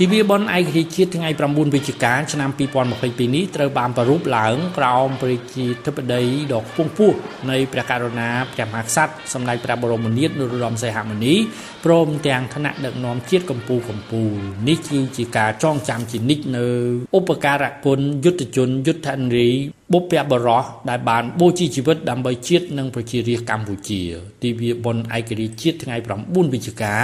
ទិវាបុណ្យឯករាជ្យជាតិថ្ងៃ9វិច្ឆិកាឆ្នាំ2022នេះត្រូវបានប្រារព្ធឡើងក្រោមព្រះជាធិបតីដ៏ខ្ពង់ខ្ពស់នៃព្រះករុណាព្រះមហាក្សត្រសម្ដេចព្រះបរមនាថនរោត្តមសីហមុនីព្រមទាំងឋានៈដឹកនាំជាតិកម្ពុជាកម្ពុជានេះគឺជាការចងចាំជានិច្ចនៅឧបការៈគុណយុទ្ធជនយុទ្ធនារីបុព្វបុរសដែលបានបូជាជីវិតដើម្បីជាតិនិងប្រជារាស្ត្រកម្ពុជាទិវាបុណ្យឯករាជ្យជាតិថ្ងៃ9វិច្ឆិកា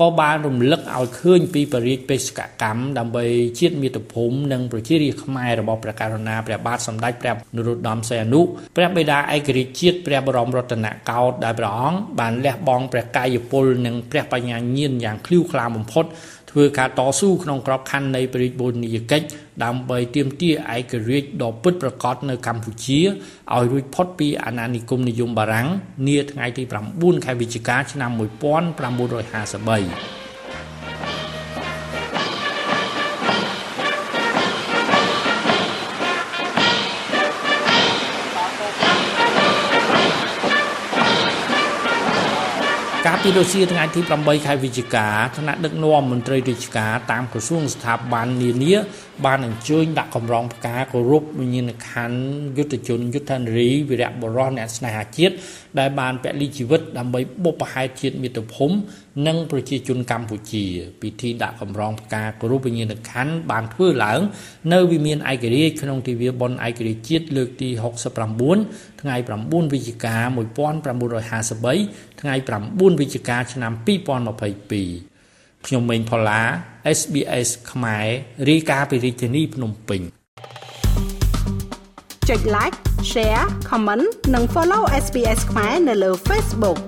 ក៏បានរំលឹកឲ្យឃើញពីបរិយាបេសកកម្មដើម្បីជាតិមាតុភូមិនិងប្រជារាស្ត្រខ្មែររបស់ព្រះករុណាព្រះបាទសម្ដេចព្រះនរោត្តមសីហនុព្រះបិតាឯករាជ្យជាតិព្រះបរមរតនកោដ្ឋដែលព្រះអង្គបានលះបង់ព្រះកាយពលនិងព្រះបញ្ញាញាណយ៉ាងឃ្លាវខ្លាបំផុត ធ្វើការតស៊ូក្នុងក្របខ័ណ្ឌនៃព្រះរាជបូរនីយកិច្ចដើម្បីទាមទារឯករាជ្យដ៏ពិតប្រាកដនៅកម្ពុជាឲ្យរួចផុតពីអាណានិគមនិយមបារាំងនាថ្ងៃទី9ខែវិច្ឆិកាឆ្នាំ1953 កាលពីរុស្ស៊ីថ្ងៃទី8ខែវិច្ឆិកាគណៈដឹកនាំមន្ត្រីរាជការតាមក្រសួងស្ថាប័ននានាបានអញ្ជើញដាក់កម្រងផ្កាគោរពវិញ្ញាណក្ខន្ធយុទ្ធជនយុទ្ធនារីវីរៈបុរសអ្នកស្នេហាជាតិដែលបានពលីជីវិតដើម្បីបុព្វហេតុជាតិមាតុភូមិនិងប្រជាជនកម្ពុជា ពិធីដាក់កម្រងផ្កាគោរពវិញ្ញាណក្ខន្ធបានធ្វើឡើង នៅវិមានឯករាជ្យក្នុងទិវាបុណ្យឯករាជ្យជាតិលើកទី69ថ្ងៃ9វិច្ឆិកា1953ថ្ងៃ9វិច្ឆិកាឆ្នាំ2022ខ្ញុំម៉េងផល្លា SBS ខ្មែររាយការណ៍ពីរាជធានីភ្នំពេញចុច like share comment និង follow SBS ខ្មែរនៅលើ Facebook